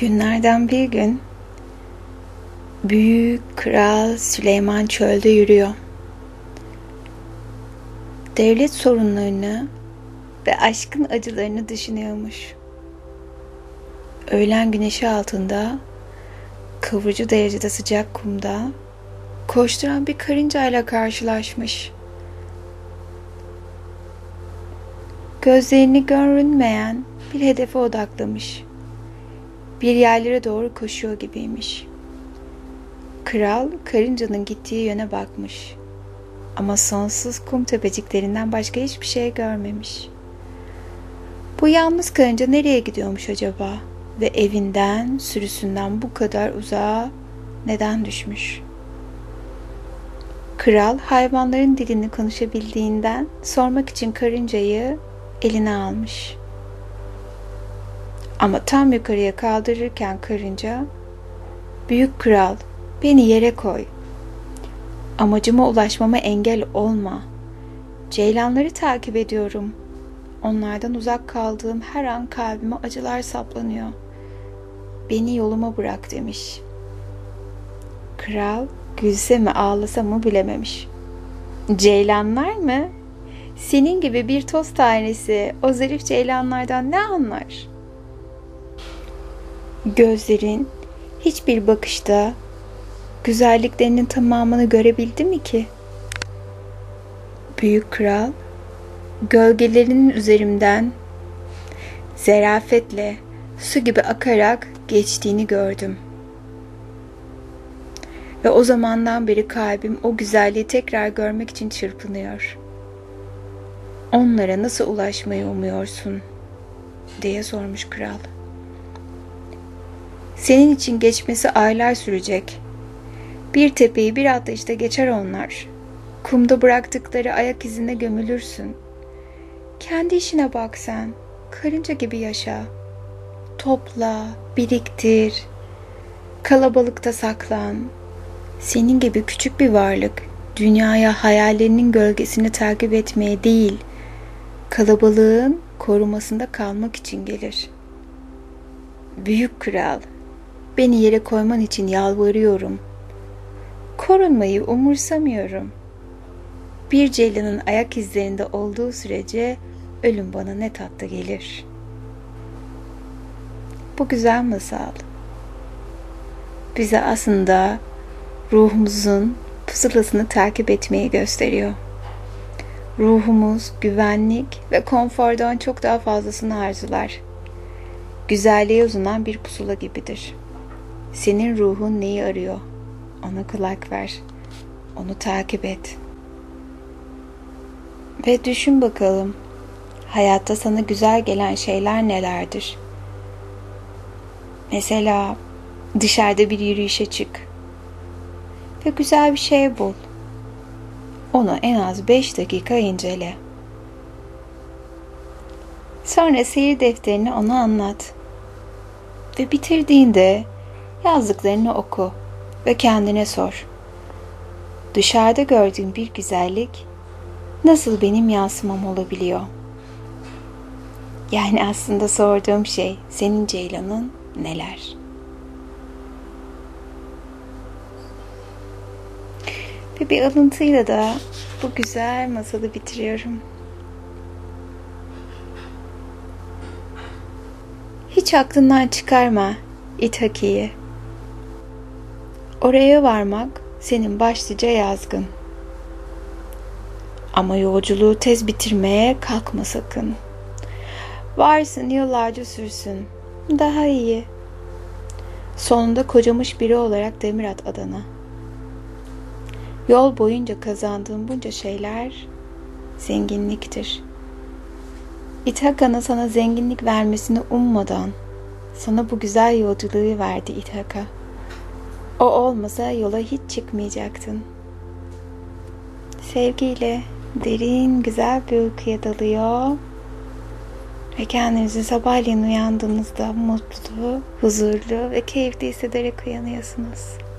Günlerden bir gün büyük kral Süleyman çölde yürüyor. Devlet sorunlarını ve aşkın acılarını düşünüyormuş. Öğlen güneşi altında kıvırcı derecede sıcak kumda koşturan bir karıncayla karşılaşmış. Gözlerini görünmeyen bir hedefe odaklamış bir yerlere doğru koşuyor gibiymiş. Kral karıncanın gittiği yöne bakmış. Ama sonsuz kum tepeciklerinden başka hiçbir şey görmemiş. Bu yalnız karınca nereye gidiyormuş acaba? Ve evinden, sürüsünden bu kadar uzağa neden düşmüş? Kral hayvanların dilini konuşabildiğinden sormak için karıncayı eline almış. Ama tam yukarıya kaldırırken karınca, Büyük kral, beni yere koy. Amacıma ulaşmama engel olma. Ceylanları takip ediyorum. Onlardan uzak kaldığım her an kalbime acılar saplanıyor. Beni yoluma bırak demiş. Kral gülse mi ağlasa mı bilememiş. Ceylanlar mı? Senin gibi bir toz tanesi o zarif ceylanlardan ne anlar?'' Gözlerin hiçbir bakışta güzelliklerinin tamamını görebildi mi ki? Büyük kral gölgelerinin üzerimden zerafetle su gibi akarak geçtiğini gördüm. Ve o zamandan beri kalbim o güzelliği tekrar görmek için çırpınıyor. Onlara nasıl ulaşmayı umuyorsun? diye sormuş kral. Senin için geçmesi aylar sürecek. Bir tepeyi bir atlayışta geçer onlar. Kumda bıraktıkları ayak izine gömülürsün. Kendi işine bak sen. Karınca gibi yaşa. Topla, biriktir. Kalabalıkta saklan. Senin gibi küçük bir varlık dünyaya hayallerinin gölgesini takip etmeye değil, kalabalığın korumasında kalmak için gelir. Büyük kral Beni yere koyman için yalvarıyorum. Korunmayı umursamıyorum. Bir ceylanın ayak izlerinde olduğu sürece ölüm bana ne tatlı gelir. Bu güzel masal bize aslında ruhumuzun pusulasını takip etmeyi gösteriyor. Ruhumuz güvenlik ve konfordan çok daha fazlasını arzular. Güzelliğe uzanan bir pusula gibidir.'' Senin ruhun neyi arıyor? Ona kulak ver. Onu takip et. Ve düşün bakalım. Hayatta sana güzel gelen şeyler nelerdir? Mesela dışarıda bir yürüyüşe çık. Ve güzel bir şey bul. Onu en az 5 dakika incele. Sonra seyir defterini ona anlat. Ve bitirdiğinde Yazdıklarını oku ve kendine sor. Dışarıda gördüğün bir güzellik nasıl benim yansımam olabiliyor? Yani aslında sorduğum şey senin Ceylan'ın neler? Ve bir alıntıyla da bu güzel masalı bitiriyorum. Hiç aklından çıkarma İthaki'yi. Oraya varmak senin başlıca yazgın. Ama yolculuğu tez bitirmeye kalkma sakın. Varsın yıllarca sürsün. Daha iyi. Sonunda kocamış biri olarak demir at adana. Yol boyunca kazandığın bunca şeyler zenginliktir. İthaka'nın sana zenginlik vermesini ummadan sana bu güzel yolculuğu verdi İthaka.'' O olmasa yola hiç çıkmayacaktın. Sevgiyle derin güzel bir uykuya dalıyor ve kendinizi sabahleyin uyandığınızda mutlu, huzurlu ve keyifli hissederek uyanıyorsunuz.